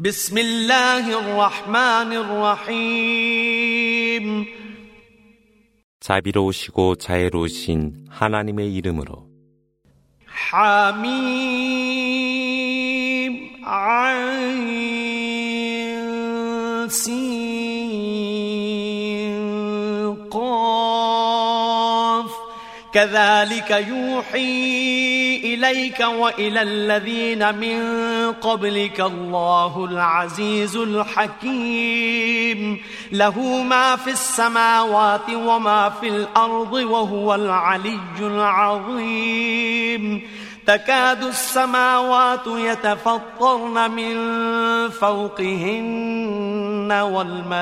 بسم الله الرحمن الرحيم 자비로우시고 자애로우신 하나님의 이름으로 حميم عين سين قاف كذلك يوحي إليك وإلى الذين من قبلك الله العزيز الحكيم. له ما في السماوات وما في الأرض وهو العلي العظيم. تكاد السماوات يتفطرن من فوقهن والملائكة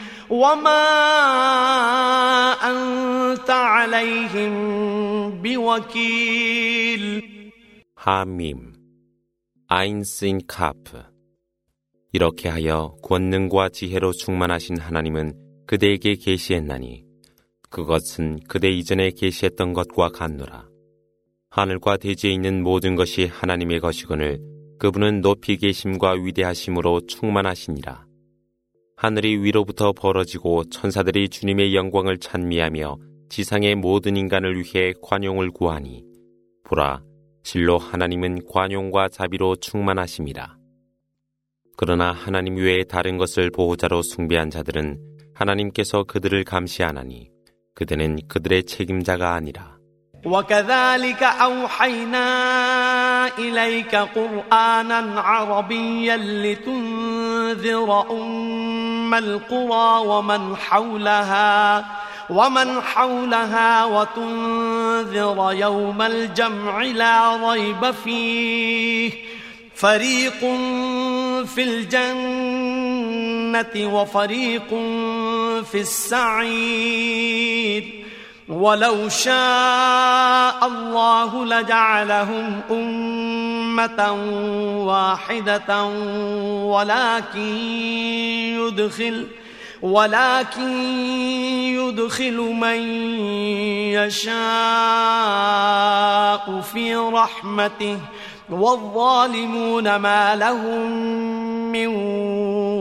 وما أنت عليهم بوكيل 하밈 아인스인 카프 이렇게 하여 권능과 지혜로 충만하신 하나님은 그대에게 계시했나니 그것은 그대 이전에 계시했던 것과 같노라 하늘과 대지에 있는 모든 것이 하나님의 것이거늘 그분은 높이 계심과 위대하심으로 충만하시니라 하늘이 위로부터 벌어지고 천사들이 주님의 영광을 찬미하며 지상의 모든 인간을 위해 관용을 구하니 보라 실로 하나님은 관용과 자비로 충만하심이라. 그러나 하나님 외에 다른 것을 보호자로 숭배한 자들은 하나님께서 그들을 감시하나니 그대는 그들의 책임자가 아니라. وكذلك أوحينا إليك قرآنا عربيا لتنذر أم القرى ومن حولها ومن حولها وتنذر يوم الجمع لا ريب فيه فريق في الجنة وفريق في السعير ولو شاء الله لجعلهم أمة واحدة ولكن يدخل ولكن يدخل من يشاء في رحمته. والظالمون ما لهم من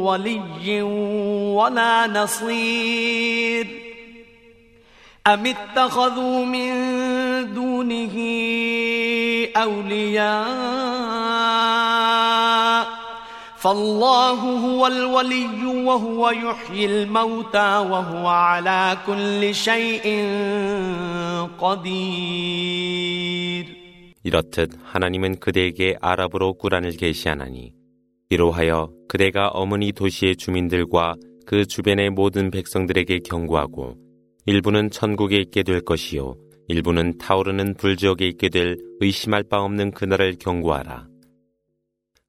ولي ولا نصير. أم اتخذوا من دونه أولياء فالله هو الولي وهو يحيي الموتى وهو على كل شيء قدير 이렇듯 하나님은 그대에게 아랍어로 꾸란을 계시하나니 이로하여 그대가 어머니 도시의 주민들과 그 주변의 모든 백성들에게 경고하고 일부는 천국에 있게 될 것이요 일부는 타오르는 불지옥에 있게 될 의심할 바 없는 그날을 경고하라.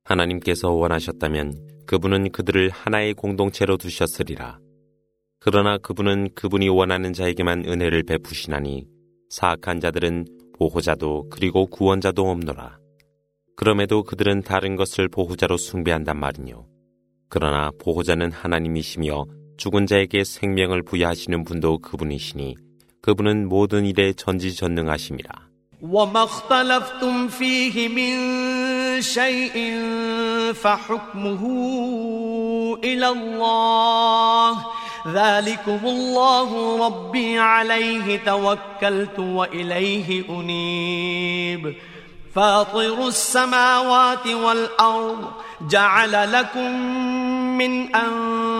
하나님께서 원하셨다면 그분은 그들을 하나의 공동체로 두셨으리라. 그러나 그분은 그분이 원하는 자에게만 은혜를 베푸시나니 사악한 자들은 보호자도 그리고 구원자도 없노라. 그럼에도 그들은 다른 것을 보호자로 숭배한단 말이뇨. 그러나 보호자는 하나님이시며 죽은 자에게 생명을 부여하시는 분도 그분이시니 그분은 모든 일에 전지전능하심이라. وما اختلفتم فيه من شيء فحكمه إلى الله ذلكم الله ربي عليه توكلت وإليه أنيب فاطر السماوات والأرض جعل لكم من أنفسكم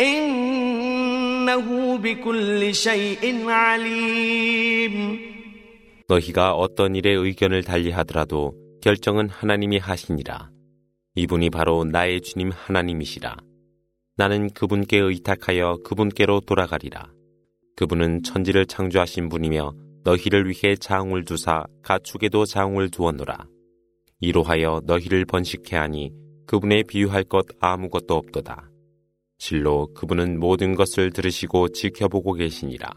إنه بكل شيء عليم 너희가 어떤 일에 의견을 달리하더라도 결정은 하나님이 하시니라. 이분이 바로 나의 주님 하나님이시라. 나는 그분께 의탁하여 그분께로 돌아가리라. 그분은 천지를 창조하신 분이며 너희를 위해 장을 두사 가축에도 장을 두었노라. 이로하여 너희를 번식해 하니 그분에 비유할 것 아무것도 없도다. 실로 그분은 모든 것을 들으시고 지켜보고 계시니라.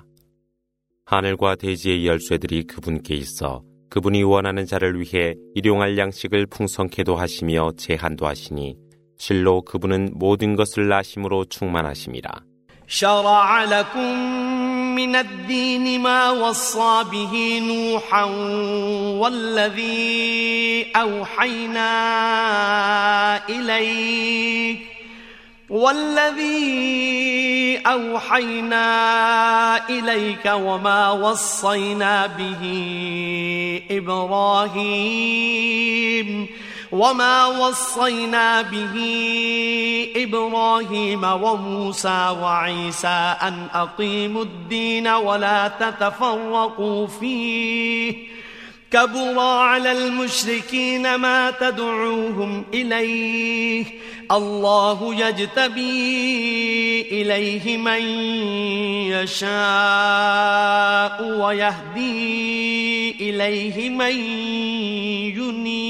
하늘과 대지의 열쇠들이 그분께 있어 그분이 원하는 자를 위해 일용할 양식을 풍성케도 하시며 제한도 하시니 실로 그분은 모든 것을 아심으로 충만하심이라. شرع لكم من الدين ما وصى به نوحا والذي أوحينا إليك والذي أوحينا إليك وما وصينا به إبراهيم وما وصينا به إبراهيم وموسى وعيسى أن أقيموا الدين ولا تتفرقوا فيه كبر على المشركين ما تدعوهم إليه. الله يجتبي إليه من يشاء ويهدي إليه من ينيب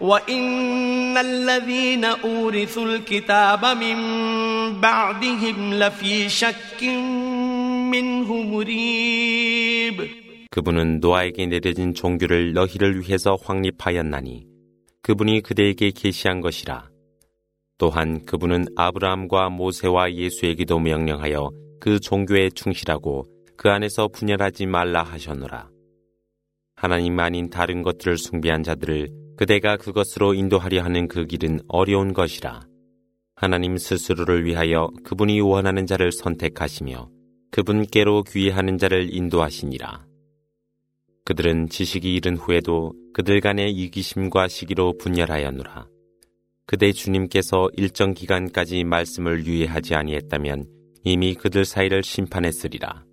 وإن الذين أورثوا الكتاب من بعدهم لفي شك منه مريب 그분은 노아에게 내려진 종교를 너희를 위해서 확립하였나니 그분이 그대에게 계시한 것이라. 또한 그분은 아브라함과 모세와 예수에게도 명령하여 그 종교에 충실하고 그 안에서 분열하지 말라 하셨노라. 하나님 아닌 다른 것들을 숭배한 자들을 그대가 그것으로 인도하려 하는 그 길은 어려운 것이라. 하나님 스스로를 위하여 그분이 원하는 자를 선택하시며 그분께로 귀의하는 자를 인도하시니라. 그들은 지식이 이른 후에도 그들 간의 이기심과 시기로 분열하였노라. 그대 주님께서 일정 기간까지 말씀을 유예하지 아니했다면 이미 그들 사이를 심판했으리라.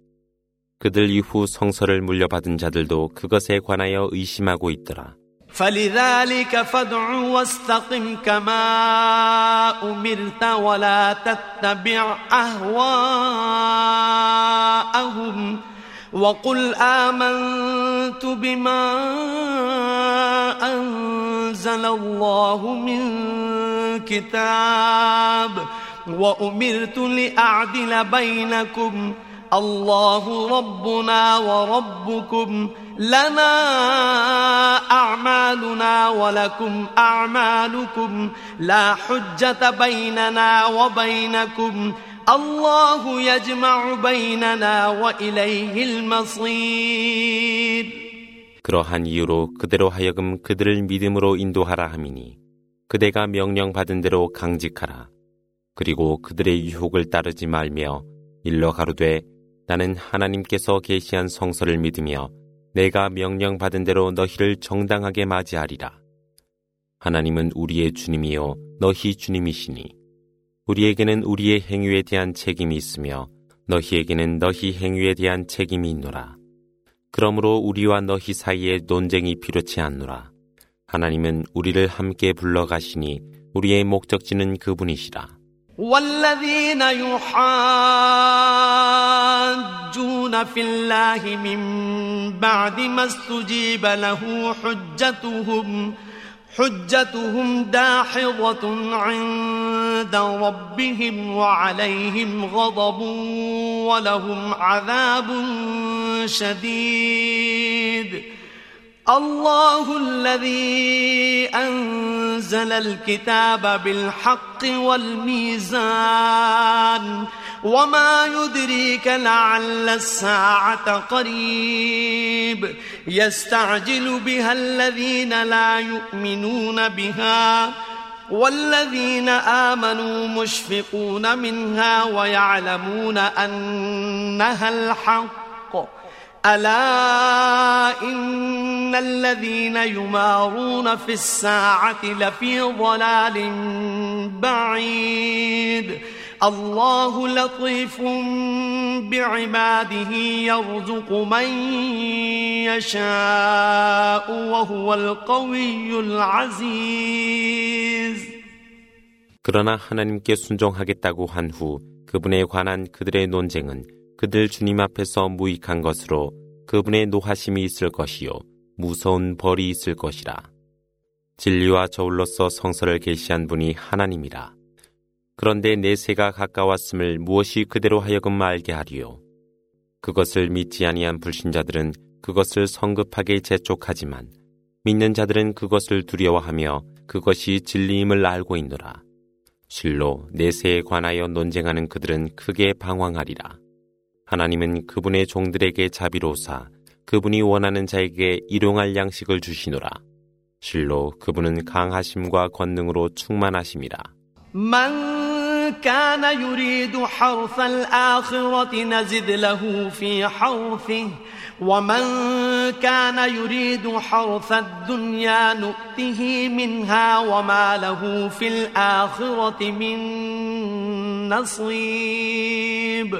그들 이후 성서를 물려받은 자들도 그것에 관하여 의심하고 있더라. فلذلك فادع واستقم كما أمرت ولا تتبع أهواءهم وقل آمنت بما أنزل الله من كتاب وأمرت لأعدل بينكم الله ربنا وربكم لنا أعمالنا ولكم أعمالكم لا حجة بيننا وبينكم الله يجمع بيننا وإليه المصير 그러한 이유로 그대로 하여금 그들을 믿음으로 인도하라 함이니 그대가 명령받은 대로 강직하라. 그리고 그들의 유혹을 따르지 말며 일러 가로되 나는 하나님께서 계시한 성서를 믿으며 내가 명령받은 대로 너희를 정당하게 맞이하리라. 하나님은 우리의 주님이요 너희 주님이시니 우리에게는 우리의 행위에 대한 책임이 있으며 너희에게는 너희 행위에 대한 책임이 있노라. 그러므로 우리와 너희 사이에 논쟁이 필요치 않노라. 하나님은 우리를 함께 불러가시니 우리의 목적지는 그분이시라. والذين يحاجون في الله من بعد ما استجيب له حجتهم حجتهم داحضة عند ربهم وعليهم غضب ولهم عذاب شديد. الله الذي أنزل الكتاب بالحق والميزان وما يدريك لعل الساعة قريب يستعجل بها الذين لا يؤمنون بها والذين آمنوا مشفقون منها ويعلمون أنها الحق ألا إن الذين يمارون في الساعة لفي ضلال بعيد الله لطيف بعباده يرزق من يشاء وهو القوي العزيز 그러나 하나님께 순종하겠다고 한 후 그분에 관한 그들의 논쟁은 그들 주님 앞에서 무익한 것으로 그분의 노하심이 있을 것이요 무서운 벌이 있을 것이라. 진리와 저울로서 성서를 계시한 분이 하나님이라. 그런데 내세가 가까웠음을 무엇이 그대로 하여금 알게 하리요. 그것을 믿지 아니한 불신자들은 그것을 성급하게 재촉하지만 믿는 자들은 그것을 두려워하며 그것이 진리임을 알고 있노라. 실로 내세에 관하여 논쟁하는 그들은 크게 방황하리라. 하나님은 그분의 종들에게 자비로사 그분이 원하는 자에게 일용할 양식을 주시노라. 실로 그분은 강하심과 권능으로 충만하심이라. كان يريد حرث الآخرة نزد له في حرثه ومن كان يريد حرث الدنيا نؤته منها وما له في الآخرة من نصيب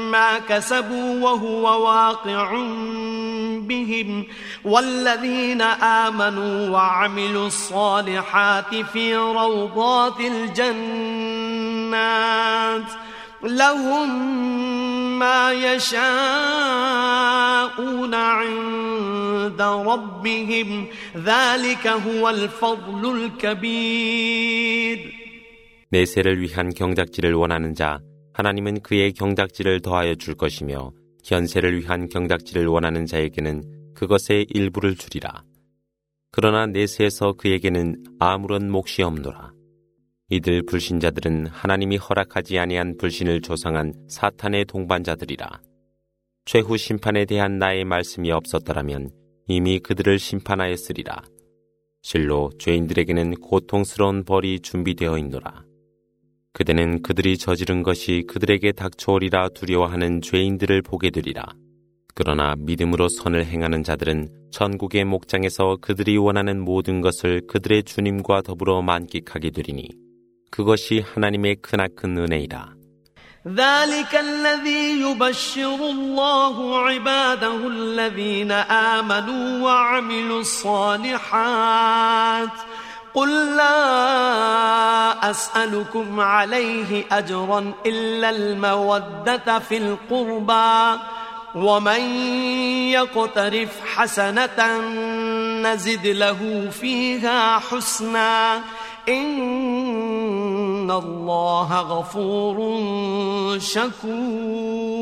كسبوا وهو واقع بهم والذين آمنوا وعملوا الصالحات في روضات الجنات لهم ما يشاءون عند ربهم ذلك هو الفضل الكبير 내세를 위한 경작지를 원하는 자 하나님은 그의 경작지를 더하여 줄 것이며 현세를 위한 경작지를 원하는 자에게는 그것의 일부를 주리라. 그러나 내세에서 그에게는 아무런 몫이 없노라. 이들 불신자들은 하나님이 허락하지 아니한 불신을 조성한 사탄의 동반자들이라. 최후 심판에 대한 나의 말씀이 없었더라면 이미 그들을 심판하였으리라. 실로 죄인들에게는 고통스러운 벌이 준비되어 있노라. 그대는 그들이 저지른 것이 그들에게 닥쳐오리라 두려워하는 죄인들을 보게 되리라. 그러나 믿음으로 선을 행하는 자들은 천국의 목장에서 그들이 원하는 모든 것을 그들의 주님과 더불어 만끽하게 되리니 그것이 하나님의 크나큰 은혜이라. ذلك الذي يبشر الله عباده الذين آمنوا وعملوا الصالحات قل لا أسألكم عليه أجرا إلا المودة في القربى ومن يقترف حسنة نزد له فيها حسنا إن الله غفور شكور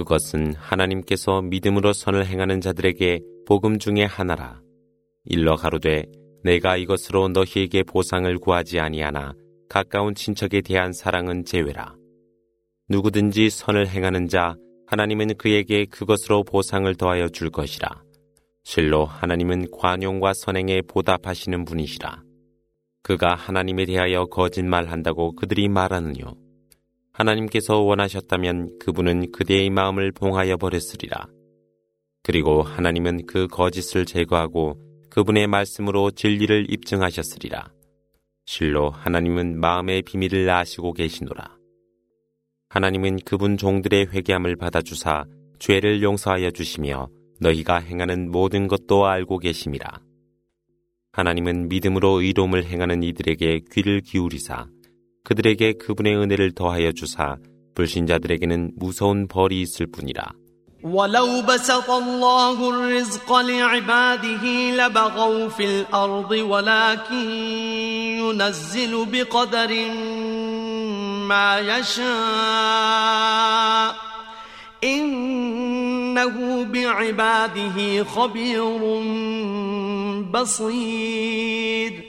그것은 하나님께서 믿음으로 선을 행하는 자들에게 복음 중의 하나라. 일러 가로되 내가 이것으로 너희에게 보상을 구하지 아니하나 가까운 친척에 대한 사랑은 제외라. 누구든지 선을 행하는 자 하나님은 그에게 그것으로 보상을 더하여 줄 것이라. 실로 하나님은 관용과 선행에 보답하시는 분이시라. 그가 하나님에 대하여 거짓말한다고 그들이 말하느뇨. 하나님께서 원하셨다면 그분은 그대의 마음을 봉하여 버렸으리라. 그리고 하나님은 그 거짓을 제거하고 그분의 말씀으로 진리를 입증하셨으리라. 실로 하나님은 마음의 비밀을 아시고 계시노라. 하나님은 그분 종들의 회개함을 받아주사 죄를 용서하여 주시며 너희가 행하는 모든 것도 알고 계심이라. 하나님은 믿음으로 의로움을 행하는 이들에게 귀를 기울이사 그들에게 그분의 은혜를 더하여 주사 불신자들에게는 무서운 벌이 있을 뿐이라. ولو بسط الله الرزق لعباده لبغوا في الأرض ولكن ينزل بقدر ما يشاء إنه بعباده خبير بصير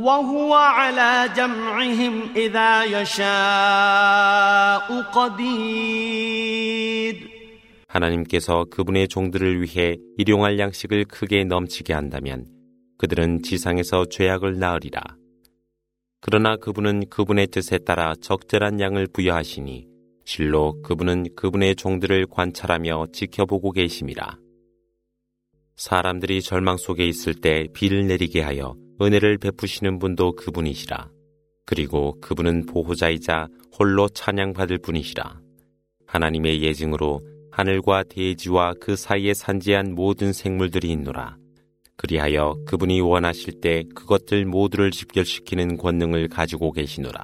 وهو على جمعهم إذا يشاء قدير 하나님께서 그분의 종들을 위해 일용할 양식을 크게 넘치게 한다면 그들은 지상에서 죄악을 낳으리라. 그러나 그분은 그분의 뜻에 따라 적절한 양을 부여하시니 실로 그분은 그분의 종들을 관찰하며 지켜보고 계심이라. 사람들이 절망 속에 있을 때 비를 내리게 하여 은혜를 베푸시는 분도 그분이시라. 그리고 그분은 보호자이자 홀로 찬양받을 분이시라. 하나님의 예증으로 하늘과 대지와 그 사이에 산지한 모든 생물들이 있노라. 그리하여 그분이 원하실 때 그것들 모두를 집결시키는 권능을 가지고 계시노라.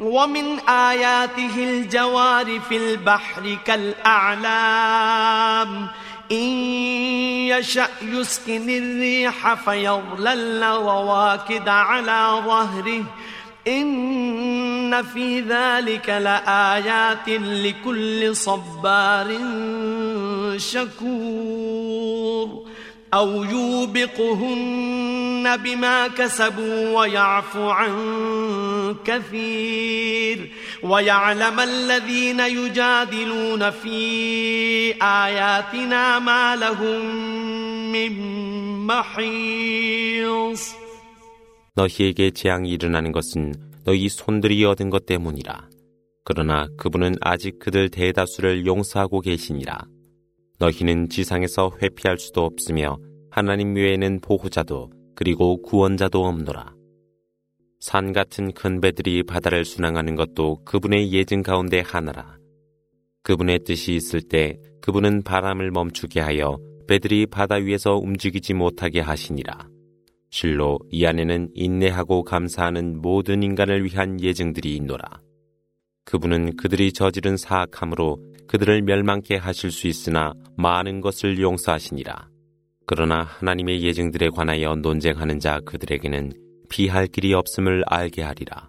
ومن آياته الجوار في البحر كالأعلام. إن يشأ يسكن الريح فيظللن رواكد على ظهره. إن في ذلك لآيات لكل صبار شكور. أو يوبقهن بما كسبوا ويعفو عن كثير ويعلم الذين يجادلون في آياتنا ما لهم من محيص 너희에게 재앙이 일어나는 것은 너희 손들이 얻은 것 때문이라. 그러나 그분은 아직 그들 대다수를 용서하고 계시니라. 너희는 지상에서 회피할 수도 없으며 하나님 외에는 보호자도 그리고 구원자도 없노라. 산 같은 큰 배들이 바다를 순항하는 것도 그분의 예증 가운데 하나라. 그분의 뜻이 있을 때 그분은 바람을 멈추게 하여 배들이 바다 위에서 움직이지 못하게 하시니라. 실로 이 안에는 인내하고 감사하는 모든 인간을 위한 예증들이 있노라. 그분은 그들이 저지른 사악함으로 그들을 멸망케 하실 수 있으나 많은 것을 용서하시니라. 그러나 하나님의 예증들에 관하여 논쟁하는 자 그들에게는 피할 길이 없음을 알게 하리라.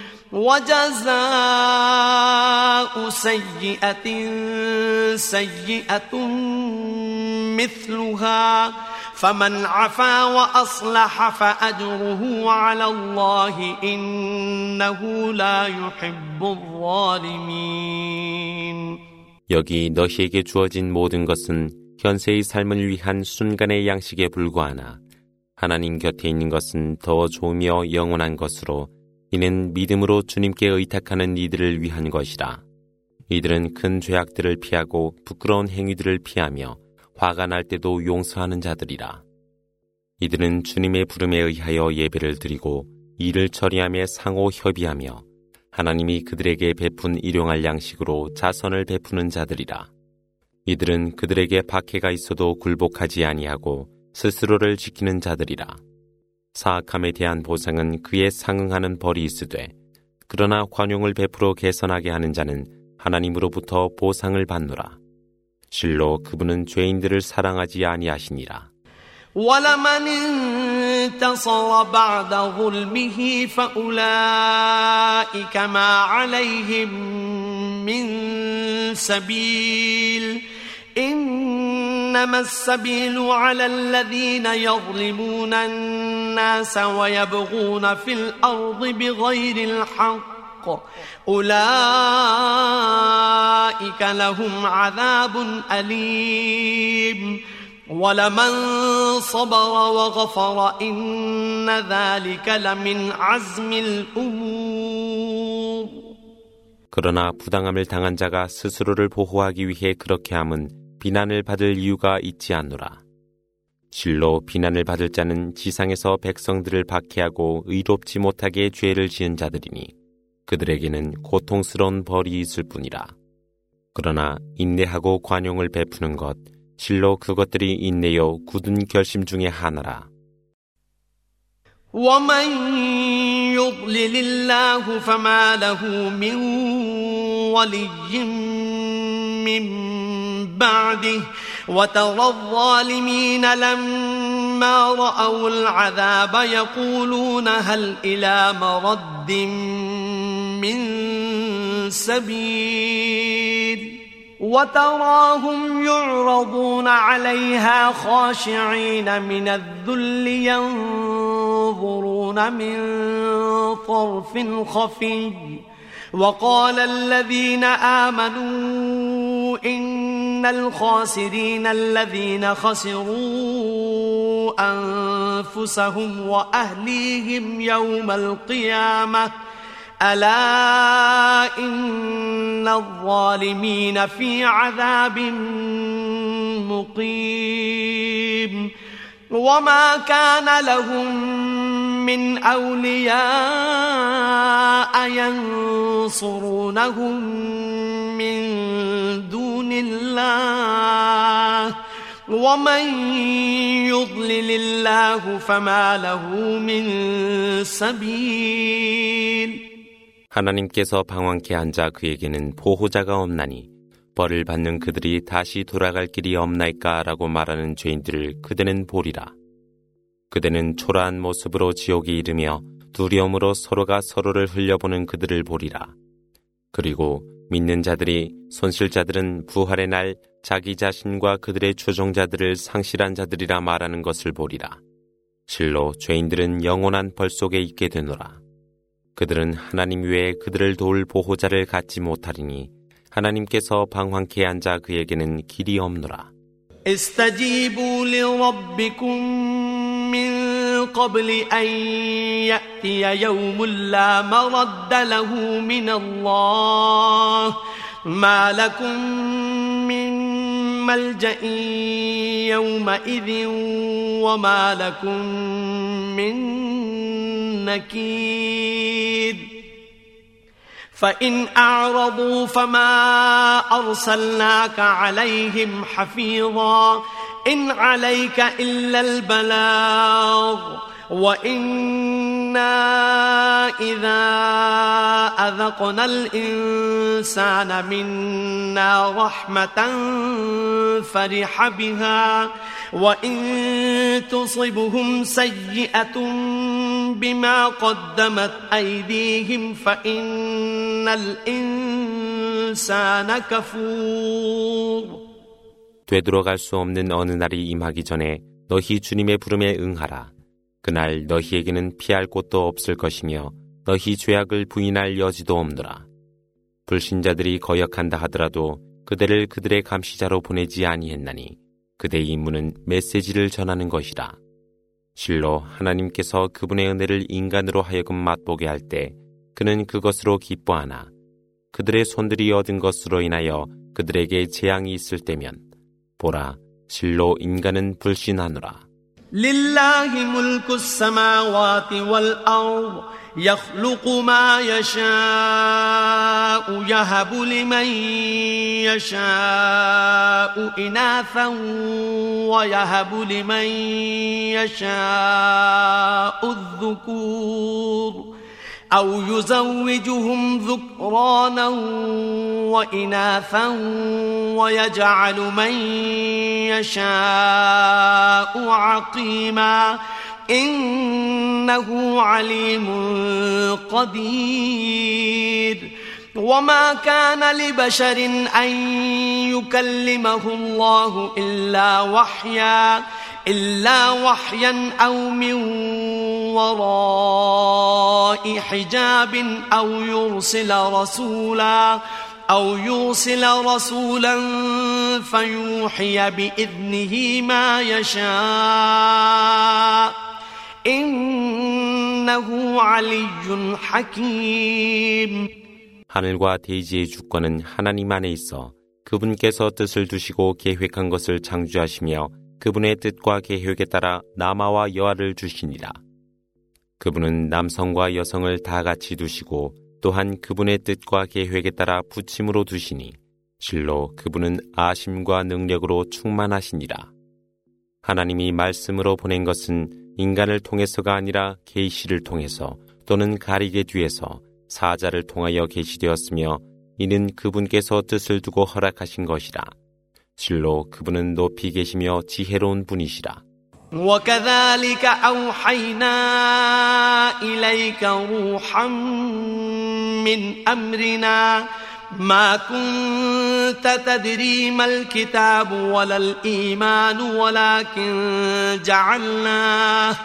وجزاء سيئة سيئة مثلها فمن عفا وأصلح فأجره على الله إنه لا يحب الظالمين 여기 너희에게 주어진 모든 것은 현세의 삶을 위한 순간의 양식에 불과하나 하나님 곁에 있는 것은 더 좋으며 영원한 것으로 이는 믿음으로 주님께 의탁하는 이들을 위한 것이라. 이들은 큰 죄악들을 피하고 부끄러운 행위들을 피하며 화가 날 때도 용서하는 자들이라. 이들은 주님의 부름에 의하여 예배를 드리고 일을 처리하며 상호 협의하며 하나님이 그들에게 베푼 일용할 양식으로 자선을 베푸는 자들이라. 이들은 그들에게 박해가 있어도 굴복하지 아니하고 스스로를 지키는 자들이라. 사악함에 대한 보상은 그에 상응하는 벌이 있으되 그러나 관용을 베풀어 개선하게 하는 자는 하나님으로부터 보상을 받노라. 실로 그분은 죄인들을 사랑하지 아니하시니라. ولمن انتصر بعد ظلمه فأولئك ما عليهم من سبيل إنما السبيل على الذين يظلمون الناس ويبغون في الأرض بغير الحق أولئك لهم عذاب أليم ولمن صبر وغفر إن ذلك لمن عزم الأمور 그러나 부당함을 당한 자가 스스로를 보호하기 위해 그렇게 함은 비난을 받을 이유가 있지 않노라. 실로 비난을 받을 자는 지상에서 백성들을 박해하고 의롭지 못하게 죄를 지은 자들이니 그들에게는 고통스러운 벌이 있을 뿐이라. 그러나 인내하고 관용을 베푸는 것, 실로 그것들이 인내요 굳은 결심 중의 하나라. بعده وترى الظالمين لما رأوا العذاب يقولون هل إلى مرد من سبيل وتراهم يعرضون عليها خاشعين من الذل ينظرون من طرف خفي وقال الذين آمنوا إن الخاسرين الذين خسروا أنفسهم وأهليهم يوم القيامة. ألا إن الظالمين في عذاب مقيم. وما كان لهم من أولياء ينصرونهم من دون الله ومن يضلل الله فما له من سبيل 하나님께서 방황케 앉아 그에게는 보호자가 없나니 벌을 받는 그들이 다시 돌아갈 길이 없나이까라고 말하는 죄인들을 그대는 보리라. 그대는 초라한 모습으로 지옥에 이르며 두려움으로 서로가 서로를 흘려보는 그들을 보리라. 그리고 믿는 자들이 손실자들은 부활의 날 자기 자신과 그들의 추종자들을 상실한 자들이라 말하는 것을 보리라. 실로 죄인들은 영원한 벌 속에 있게 되노라. 그들은 하나님 외에 그들을 도울 보호자를 갖지 못하리니 하나님께서 방황케 앉아 그에게는 길이 없노라. استجيبوا لربكم من قبل أن يأتي يوم لا مرد له من الله ما لكم من ملجأ يومئذ وما لكم من نكير فإن أعرضوا فما أرسلناك عليهم حفيظا إن عليك إلا البلاغ وإنا إذا أذقنا الإنسان منا رحمة فرح بها وإن تصبهم سيئة بما قدمت أيديهم فإن الإنسان كفور 되돌아갈 수 없는 어느 날이 임하기 전에 너희 주님의 부름에 응하라. 그날 너희에게는 피할 곳도 없을 것이며 너희 죄악을 부인할 여지도 없노라. 불신자들이 거역한다 하더라도 그대를 그들의 감시자로 보내지 아니했나니 그대의 임무는 메시지를 전하는 것이라. 실로 하나님께서 그분의 은혜를 인간으로 하여금 맛보게 할 때 그는 그것으로 기뻐하나 그들의 손들이 얻은 것으로 인하여 그들에게 재앙이 있을 때면 보라 실로 인간은 불신하노라. لله ملك السماوات والأرض يخلق ما يشاء يهب لمن يشاء إناثا ويهب لمن يشاء الذكور. أو يزوجهم ذكرانا وإناثا ويجعل من يشاء عقيما إنه عليم قدير. وما كان لبشر أن يكلمه الله إلا وحيا. إلا وحيا أو من وراء حجاب أو يرسل رسولا أو يرسل رسولا فيوحي بإذنه ما يشاء إنه علي حكيم 하늘과 대지의 주권은 하나님 안에 있어 그분께서 뜻을 두시고 계획한 것을 창조하시며 그분의 뜻과 계획에 따라 남아와 여아를 주시니라. 그분은 남성과 여성을 다 같이 두시고 또한 그분의 뜻과 계획에 따라 부침으로 두시니 실로 그분은 아심과 능력으로 충만하시니라. 하나님이 말씀으로 보낸 것은 인간을 통해서가 아니라 계시를 통해서 또는 가리개 뒤에서 사자를 통하여 계시되었으며 이는 그분께서 뜻을 두고 허락하신 것이라. 실로 그분은 높이 계시며 지혜로운 분이시라. وكذلك أوحينا إليك روحا من أمرنا ما كنت تدري ما الكتاب ولا الإيمان ولكن جعلناه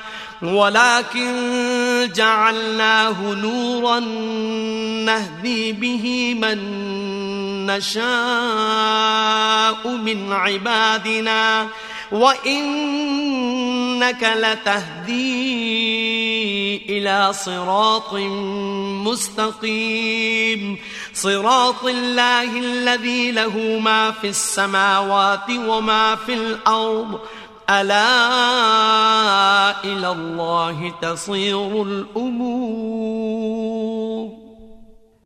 ولكن جعلناه نورا نهدي به من نشاء من عبادنا وإنك لتهدي إلى صراط مستقيم. صراط الله الذي له ما في السماوات وما في الأرض. ألا إلى الله تصير الأمور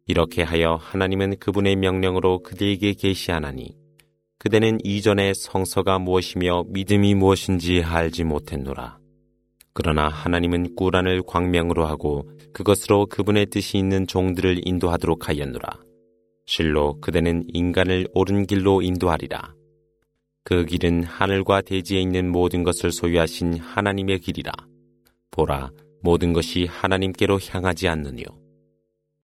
이렇게 하여 하나님은 그분의 명령으로 그들에게 계시하나니 그대는 이전에 성서가 무엇이며 믿음이 무엇인지 알지 못했노라. 그러나 하나님은 꾸란을 광명으로 하고 그것으로 그분의 뜻이 있는 종들을 인도하도록 하였노라. 실로 그대는 인간을 옳은 길로 인도하리라. 그 길은 하늘과 대지에 있는 모든 것을 소유하신 하나님의 길이라. 보라, 모든 것이 하나님께로 향하지 않느뇨.